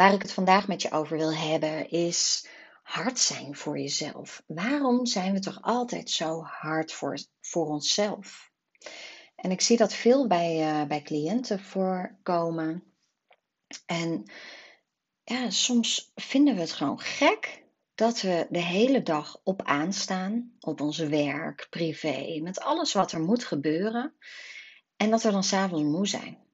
Waar ik het vandaag met je over wil hebben is hard zijn voor jezelf. Waarom zijn we toch altijd zo hard voor, voor onszelf? En ik zie dat veel bij, uh, bij cliënten voorkomen. En ja, soms vinden we het gewoon gek dat we de hele dag op aanstaan, op onze werk, privé, met alles wat er moet gebeuren. En dat we dan s'avonds moe zijn.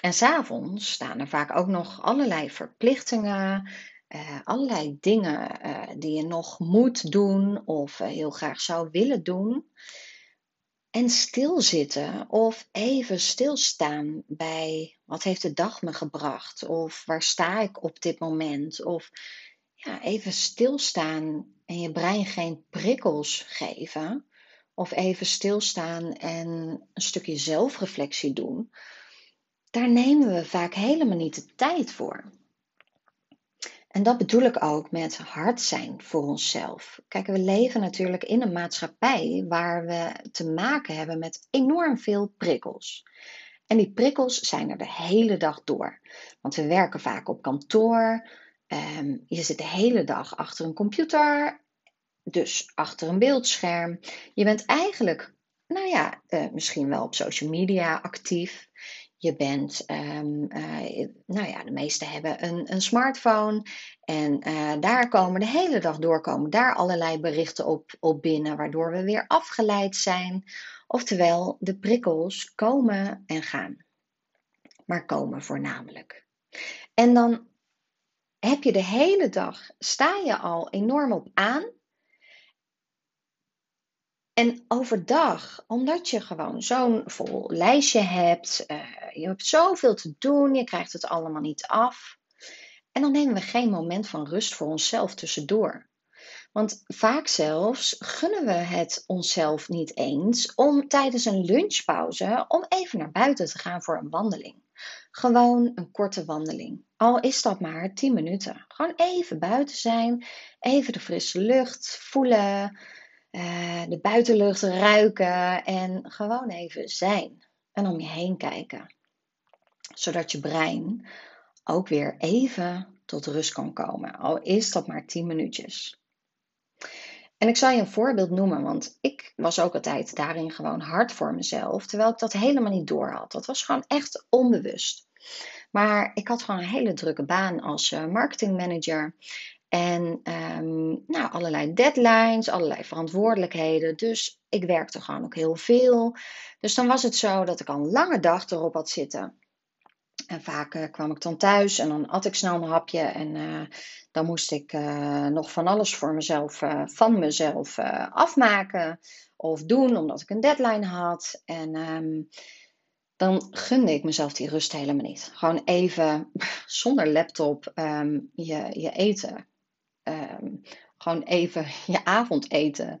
En s'avonds staan er vaak ook nog allerlei verplichtingen, uh, allerlei dingen uh, die je nog moet doen of uh, heel graag zou willen doen. En stilzitten of even stilstaan bij wat heeft de dag me gebracht? of waar sta ik op dit moment? of ja, even stilstaan en je brein geen prikkels geven. Of even stilstaan en een stukje zelfreflectie doen daar nemen we vaak helemaal niet de tijd voor. En dat bedoel ik ook met hard zijn voor onszelf. Kijk, we leven natuurlijk in een maatschappij waar we te maken hebben met enorm veel prikkels. En die prikkels zijn er de hele dag door. Want we werken vaak op kantoor. Ehm, je zit de hele dag achter een computer, dus achter een beeldscherm. Je bent eigenlijk, nou ja, uh, misschien wel op social media actief. Je bent, um, uh, nou ja, de meesten hebben een, een smartphone. En uh, daar komen de hele dag door komen daar allerlei berichten op, op binnen, waardoor we weer afgeleid zijn. Oftewel, de prikkels komen en gaan. Maar komen voornamelijk. En dan heb je de hele dag, sta je al enorm op aan en overdag, omdat je gewoon zo'n vol lijstje hebt, uh, je hebt zoveel te doen, je krijgt het allemaal niet af. En dan nemen we geen moment van rust voor onszelf tussendoor. Want vaak zelfs gunnen we het onszelf niet eens om tijdens een lunchpauze om even naar buiten te gaan voor een wandeling. Gewoon een korte wandeling. Al is dat maar 10 minuten. Gewoon even buiten zijn, even de frisse lucht voelen. Uh, de buitenlucht ruiken en gewoon even zijn en om je heen kijken. Zodat je brein ook weer even tot rust kan komen, al is dat maar 10 minuutjes. En ik zal je een voorbeeld noemen, want ik was ook altijd daarin gewoon hard voor mezelf, terwijl ik dat helemaal niet door had. Dat was gewoon echt onbewust. Maar ik had gewoon een hele drukke baan als uh, marketingmanager. En um, nou, allerlei deadlines, allerlei verantwoordelijkheden. Dus ik werkte gewoon ook heel veel. Dus dan was het zo dat ik al een lange dag erop had zitten. En vaak uh, kwam ik dan thuis en dan at ik snel een hapje. En uh, dan moest ik uh, nog van alles voor mezelf, van mezelf afmaken of doen, omdat ik een deadline had. En um, dan gunde ik mezelf die rust helemaal niet. Gewoon even zonder laptop um, je, je eten um, gewoon even je avondeten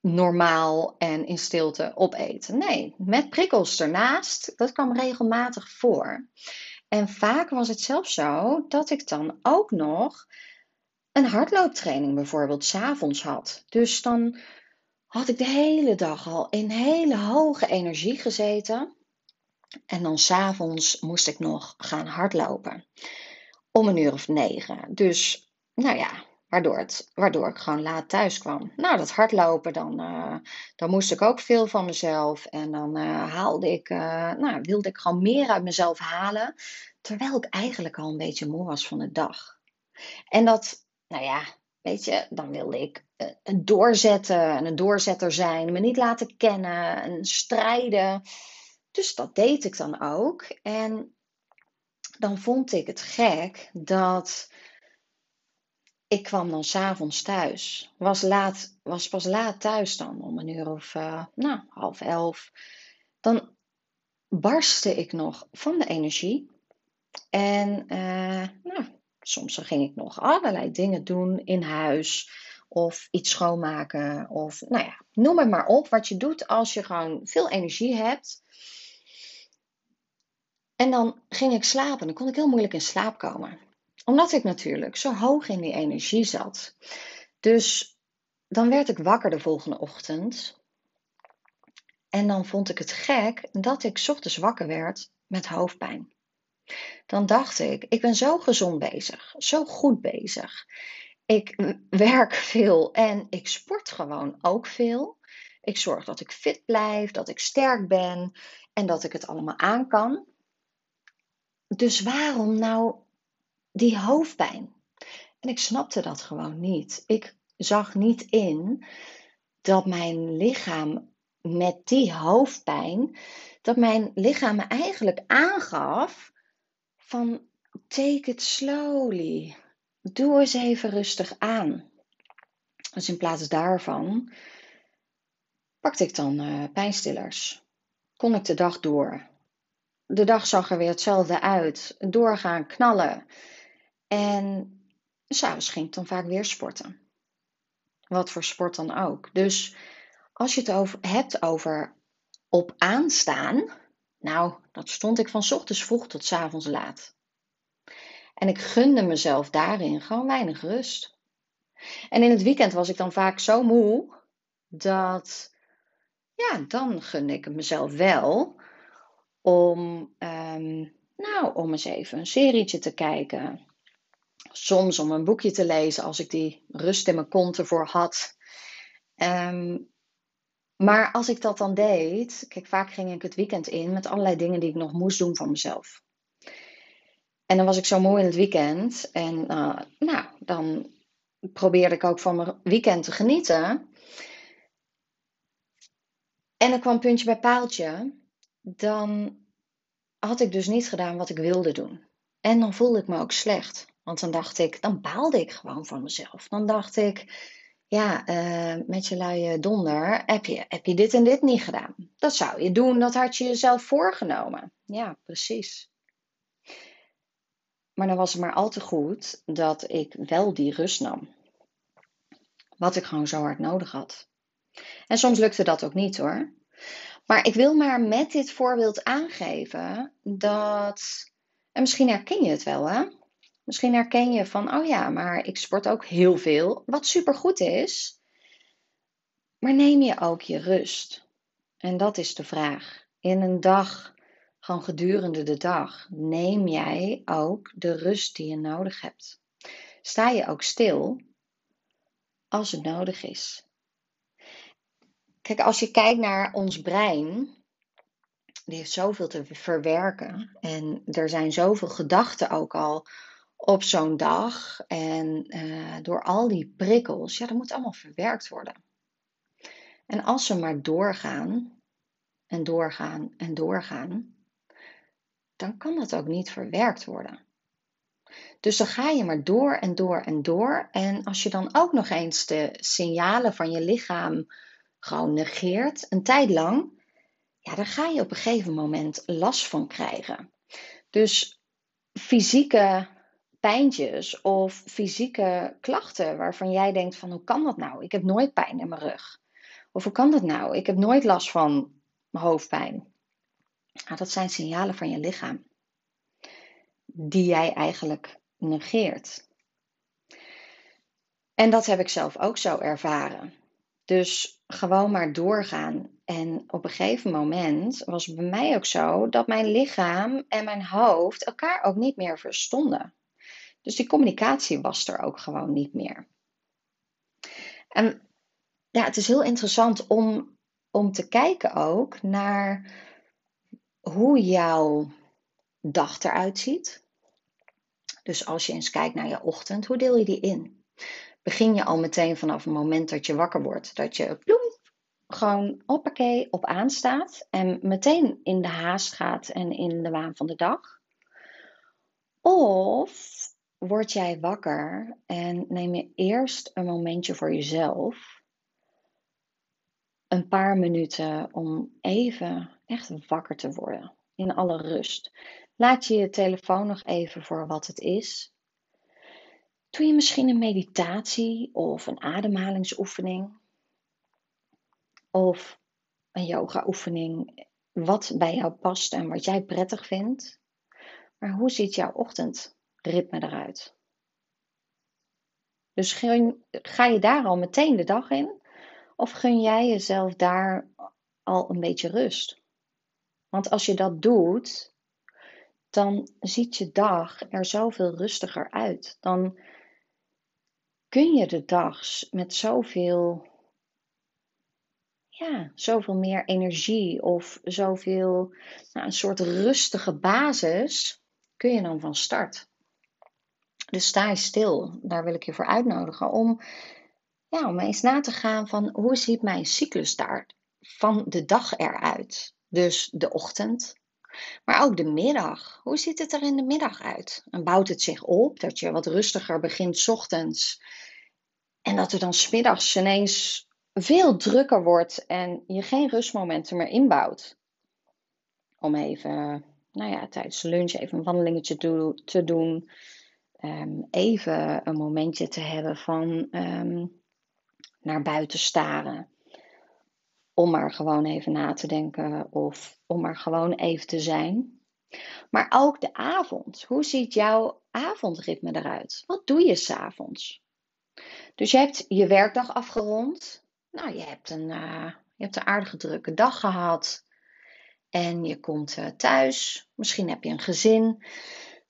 normaal en in stilte opeten. Nee, met prikkels ernaast, dat kwam regelmatig voor. En vaak was het zelfs zo dat ik dan ook nog een hardlooptraining bijvoorbeeld s'avonds had. Dus dan had ik de hele dag al in hele hoge energie gezeten. En dan s'avonds moest ik nog gaan hardlopen. Om een uur of negen. Dus nou ja, waardoor, het, waardoor ik gewoon laat thuis kwam. Nou, dat hardlopen, dan, uh, dan moest ik ook veel van mezelf. En dan uh, haalde ik, uh, nou, wilde ik gewoon meer uit mezelf halen. Terwijl ik eigenlijk al een beetje moe was van de dag. En dat, nou ja, weet je, dan wilde ik een doorzetten en een doorzetter zijn. Me niet laten kennen en strijden. Dus dat deed ik dan ook. En dan vond ik het gek dat ik kwam dan s'avonds thuis. Was, laat, was pas laat thuis dan, om een uur of uh, nou, half elf. Dan barstte ik nog van de energie. En uh, nou, soms ging ik nog allerlei dingen doen in huis. Of iets schoonmaken. Of nou ja, noem het maar op wat je doet als je gewoon veel energie hebt. En dan ging ik slapen. Dan kon ik heel moeilijk in slaap komen omdat ik natuurlijk zo hoog in die energie zat. Dus dan werd ik wakker de volgende ochtend. En dan vond ik het gek dat ik ochtends wakker werd met hoofdpijn. dan dacht ik, ik ben zo gezond bezig, zo goed bezig. Ik werk veel en ik sport gewoon ook veel. Ik zorg dat ik fit blijf, dat ik sterk ben en dat ik het allemaal aan kan. Dus waarom nou die hoofdpijn? En ik snapte dat gewoon niet. Ik zag niet in dat mijn lichaam met die hoofdpijn, dat mijn lichaam me eigenlijk aangaf van take it slowly. Doe eens even rustig aan. Dus in plaats daarvan pakte ik dan uh, pijnstillers. Kon ik de dag door. De dag zag er weer hetzelfde uit. Doorgaan, knallen. En s'avonds ging ik dan vaak weer sporten. Wat voor sport dan ook. Dus als je het over, hebt over op aanstaan. Nou, dat stond ik van ochtends vroeg tot s avonds laat. En ik gunde mezelf daarin gewoon weinig rust. En in het weekend was ik dan vaak zo moe dat, ja, dan gunde ik mezelf wel om, um, nou, om eens even een serietje te kijken. Soms om een boekje te lezen als ik die rust in mijn kont ervoor had. Um, maar als ik dat dan deed, kijk, vaak ging ik het weekend in met allerlei dingen die ik nog moest doen voor mezelf. En dan was ik zo mooi in het weekend. En uh, nou, dan probeerde ik ook van mijn weekend te genieten. En dan kwam puntje bij paaltje. Dan had ik dus niet gedaan wat ik wilde doen. En dan voelde ik me ook slecht. Want dan dacht ik, dan baalde ik gewoon van mezelf. Dan dacht ik, ja, uh, met je luie donder, heb je, heb je dit en dit niet gedaan? Dat zou je doen, dat had je jezelf voorgenomen. Ja, precies. Maar dan was het maar al te goed dat ik wel die rust nam. Wat ik gewoon zo hard nodig had. En soms lukte dat ook niet hoor. Maar ik wil maar met dit voorbeeld aangeven dat. En misschien herken je het wel hè. Misschien herken je van, oh ja, maar ik sport ook heel veel, wat supergoed is. Maar neem je ook je rust? En dat is de vraag. In een dag gewoon gedurende de dag, neem jij ook de rust die je nodig hebt. Sta je ook stil als het nodig is. Kijk, als je kijkt naar ons brein, die heeft zoveel te verwerken. En er zijn zoveel gedachten ook al op zo'n dag. En uh, door al die prikkels, ja, dat moet allemaal verwerkt worden. En als ze maar doorgaan en doorgaan en doorgaan, dan kan dat ook niet verwerkt worden. Dus dan ga je maar door en door en door. En als je dan ook nog eens de signalen van je lichaam gewoon negeert, een tijd lang, ja, dan ga je op een gegeven moment last van krijgen. Dus fysieke pijntjes of fysieke klachten waarvan jij denkt van hoe kan dat nou? Ik heb nooit pijn in mijn rug. Of hoe kan dat nou? Ik heb nooit last van hoofdpijn. Nou, dat zijn signalen van je lichaam die jij eigenlijk negeert. En dat heb ik zelf ook zo ervaren. Dus gewoon maar doorgaan. En op een gegeven moment was het bij mij ook zo dat mijn lichaam en mijn hoofd elkaar ook niet meer verstonden. Dus die communicatie was er ook gewoon niet meer. En ja, het is heel interessant om, om te kijken ook naar hoe jouw dag eruit ziet. Dus als je eens kijkt naar je ochtend, hoe deel je die in? Begin je al meteen vanaf het moment dat je wakker wordt, dat je ploem, gewoon hoppakee op aanstaat en meteen in de haast gaat en in de waan van de dag? Of word jij wakker en neem je eerst een momentje voor jezelf een paar minuten om even echt wakker te worden. In alle rust. Laat je je telefoon nog even voor wat het is. Doe je misschien een meditatie of een ademhalingsoefening. Of een yoga-oefening. Wat bij jou past en wat jij prettig vindt. Maar hoe ziet jouw ochtendritme eruit? Dus ga je daar al meteen de dag in? Of gun jij jezelf daar al een beetje rust? Want als je dat doet, dan ziet je dag er zoveel rustiger uit. Dan kun je de dag met zoveel, ja, zoveel meer energie of zoveel, nou, een soort rustige basis, kun je dan van start. Dus sta je stil, daar wil ik je voor uitnodigen om, ja, om eens na te gaan van hoe ziet mijn cyclus daar van de dag eruit. Dus de ochtend, maar ook de middag. Hoe ziet het er in de middag uit? En bouwt het zich op dat je wat rustiger begint ochtends en dat er dan smiddags ineens veel drukker wordt en je geen rustmomenten meer inbouwt? Om even, nou ja, tijdens de lunch even een wandelingetje te doen. Ehm, even een momentje te hebben van ehm, naar buiten staren om maar gewoon even na te denken of om maar gewoon even te zijn. Maar ook de avond. Hoe ziet jouw avondritme eruit? Wat doe je s'avonds? Dus je hebt je werkdag afgerond. Nou, je hebt een, uh, je hebt een aardige drukke dag gehad. En je komt uh, thuis. Misschien heb je een gezin.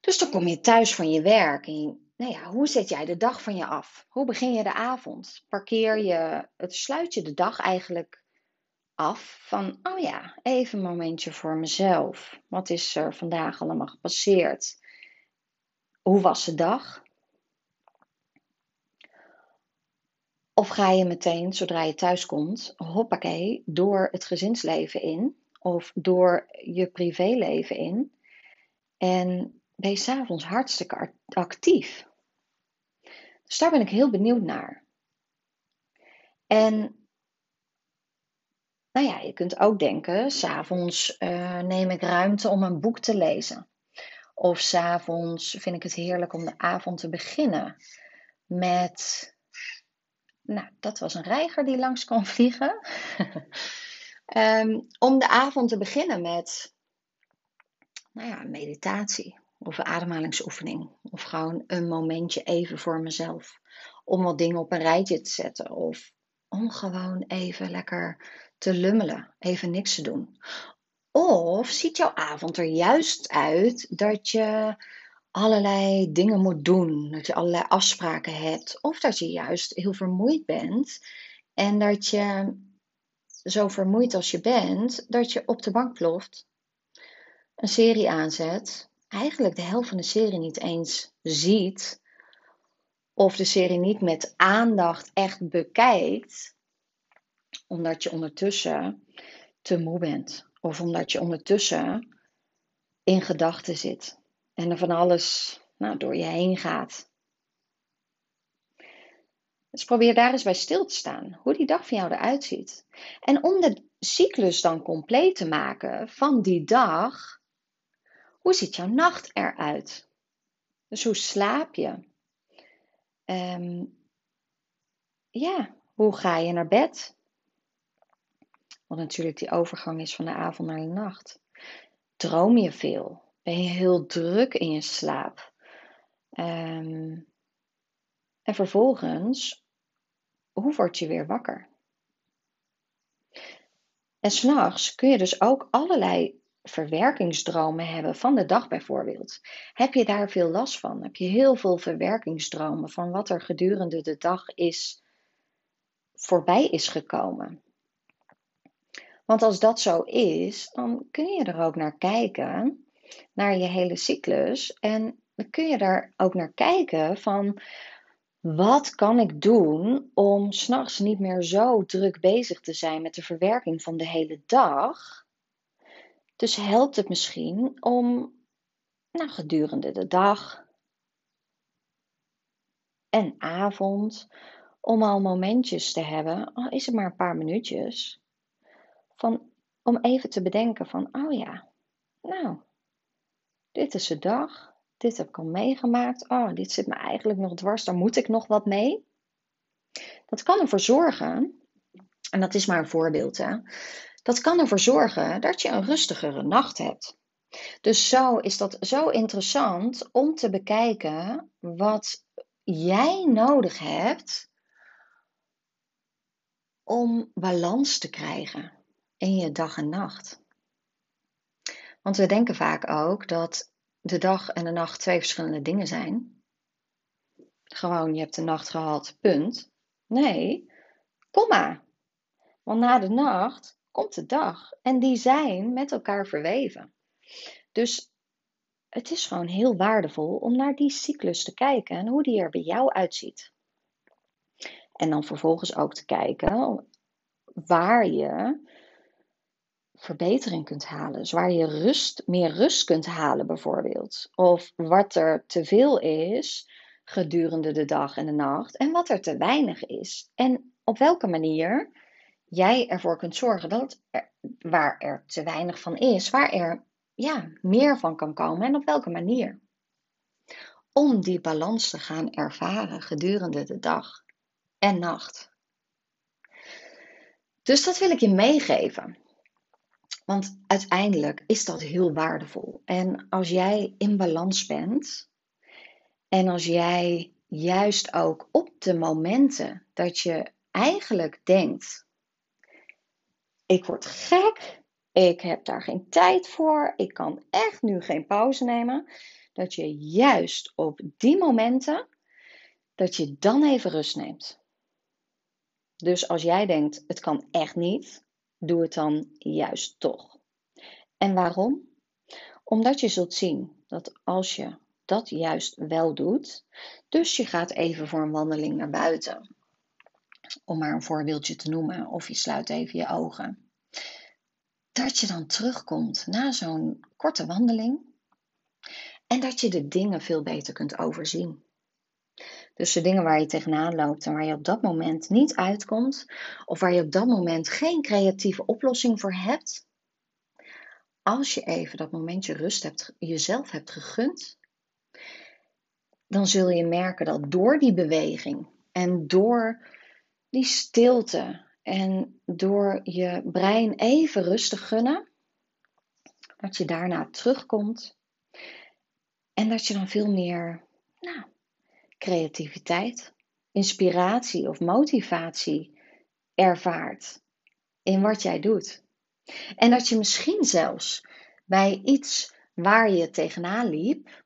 Dus dan kom je thuis van je werk. En nou ja, hoe zet jij de dag van je af? Hoe begin je de avond? Parkeer je, het sluit je de dag eigenlijk af van, oh ja, even een momentje voor mezelf. Wat is er vandaag allemaal gepasseerd? Hoe was de dag? Of ga je meteen, zodra je thuis komt, hoppakee, door het gezinsleven in of door je privéleven in en ben je s'avonds hartstikke actief. Dus daar ben ik heel benieuwd naar. En nou ja, je kunt ook denken, s'avonds uh, neem ik ruimte om een boek te lezen. Of s'avonds vind ik het heerlijk om de avond te beginnen met. Nou, dat was een reiger die langs kon vliegen. um, om de avond te beginnen met nou ja, meditatie of een ademhalingsoefening. Of gewoon een momentje even voor mezelf. Om wat dingen op een rijtje te zetten. Of om gewoon even lekker te lummelen, even niks te doen. Of ziet jouw avond er juist uit dat je allerlei dingen moet doen, dat je allerlei afspraken hebt, of dat je juist heel vermoeid bent en dat je zo vermoeid als je bent, dat je op de bank ploft, een serie aanzet, eigenlijk de helft van de serie niet eens ziet, of de serie niet met aandacht echt bekijkt, omdat je ondertussen te moe bent. Of omdat je ondertussen in gedachten zit. En er van alles nou, door je heen gaat. Dus probeer daar eens bij stil te staan. Hoe die dag van jou eruit ziet. En om de cyclus dan compleet te maken van die dag. Hoe ziet jouw nacht eruit? Dus hoe slaap je? Um, ja, hoe ga je naar bed? Wat natuurlijk die overgang is van de avond naar de nacht. Droom je veel? Ben je heel druk in je slaap? Um, en vervolgens, hoe word je weer wakker? En s'nachts kun je dus ook allerlei verwerkingsdromen hebben van de dag bijvoorbeeld. Heb je daar veel last van? Heb je heel veel verwerkingsdromen van wat er gedurende de dag is voorbij is gekomen? Want als dat zo is, dan kun je er ook naar kijken, naar je hele cyclus. En dan kun je daar ook naar kijken van wat kan ik doen om s'nachts niet meer zo druk bezig te zijn met de verwerking van de hele dag. Dus helpt het misschien om nou, gedurende de dag en avond om al momentjes te hebben, al is het maar een paar minuutjes, van, om even te bedenken van, oh ja, nou, dit is de dag, dit heb ik al meegemaakt, oh, dit zit me eigenlijk nog dwars, daar moet ik nog wat mee. Dat kan ervoor zorgen, en dat is maar een voorbeeld, hè, dat kan ervoor zorgen dat je een rustigere nacht hebt. Dus zo is dat zo interessant om te bekijken wat jij nodig hebt om balans te krijgen in je dag en nacht. Want we denken vaak ook dat de dag en de nacht twee verschillende dingen zijn. Gewoon, je hebt de nacht gehad, punt. Nee, komma. Want na de nacht komt de dag en die zijn met elkaar verweven. Dus het is gewoon heel waardevol om naar die cyclus te kijken en hoe die er bij jou uitziet. En dan vervolgens ook te kijken waar je verbetering kunt halen. Dus waar je rust, meer rust kunt halen bijvoorbeeld. Of wat er te veel is gedurende de dag en de nacht en wat er te weinig is. En op welke manier jij ervoor kunt zorgen dat waar er te weinig van is, waar er ja, meer van kan komen en op welke manier. Om die balans te gaan ervaren gedurende de dag en nacht. Dus dat wil ik je meegeven. Want uiteindelijk is dat heel waardevol. En als jij in balans bent en als jij juist ook op de momenten dat je eigenlijk denkt: ik word gek, ik heb daar geen tijd voor, ik kan echt nu geen pauze nemen, dat je juist op die momenten dat je dan even rust neemt. Dus als jij denkt, het kan echt niet, doe het dan juist toch. En waarom? Omdat je zult zien dat als je dat juist wel doet, dus je gaat even voor een wandeling naar buiten, om maar een voorbeeldje te noemen, of je sluit even je ogen, dat je dan terugkomt na zo'n korte wandeling en dat je de dingen veel beter kunt overzien. Dus de dingen waar je tegenaan loopt en waar je op dat moment niet uitkomt, of waar je op dat moment geen creatieve oplossing voor hebt, als je even dat momentje rust hebt, jezelf hebt gegund, dan zul je merken dat door die beweging en door die stilte en door je brein even rustig gunnen, dat je daarna terugkomt en dat je dan veel meer nou, creativiteit, inspiratie of motivatie ervaart in wat jij doet. En dat je misschien zelfs bij iets waar je tegenaan liep,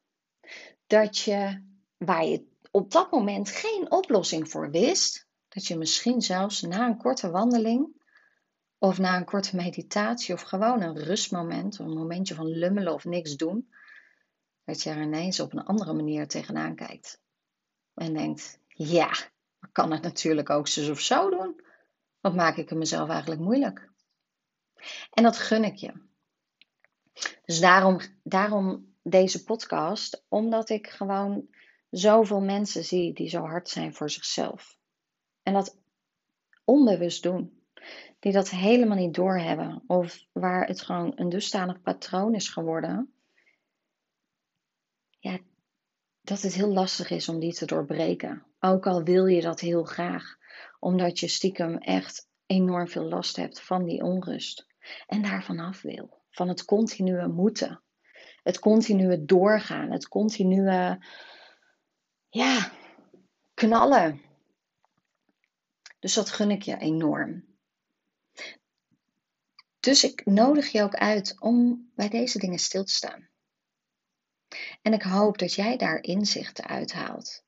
dat je waar je op dat moment geen oplossing voor wist, dat je misschien zelfs na een korte wandeling of na een korte meditatie of gewoon een rustmoment, een momentje van lummelen of niks doen, dat je er ineens op een andere manier tegenaan kijkt. En denkt, ja, ik kan het natuurlijk ook zo of zo doen. Wat maak ik het mezelf eigenlijk moeilijk? En dat gun ik je. Dus daarom, daarom deze podcast, omdat ik gewoon zoveel mensen zie die zo hard zijn voor zichzelf. En dat onbewust doen. Die dat helemaal niet doorhebben. Of waar het gewoon een dusdanig patroon is geworden. Ja, dat het heel lastig is om die te doorbreken. Ook al wil je dat heel graag. Omdat je stiekem echt enorm veel last hebt van die onrust. En daarvan af wil. Van het continue moeten. Het continue doorgaan. Het continue, ja, knallen. Dus dat gun ik je enorm. Dus ik nodig je ook uit om bij deze dingen stil te staan. En ik hoop dat jij daar inzichten uithaalt.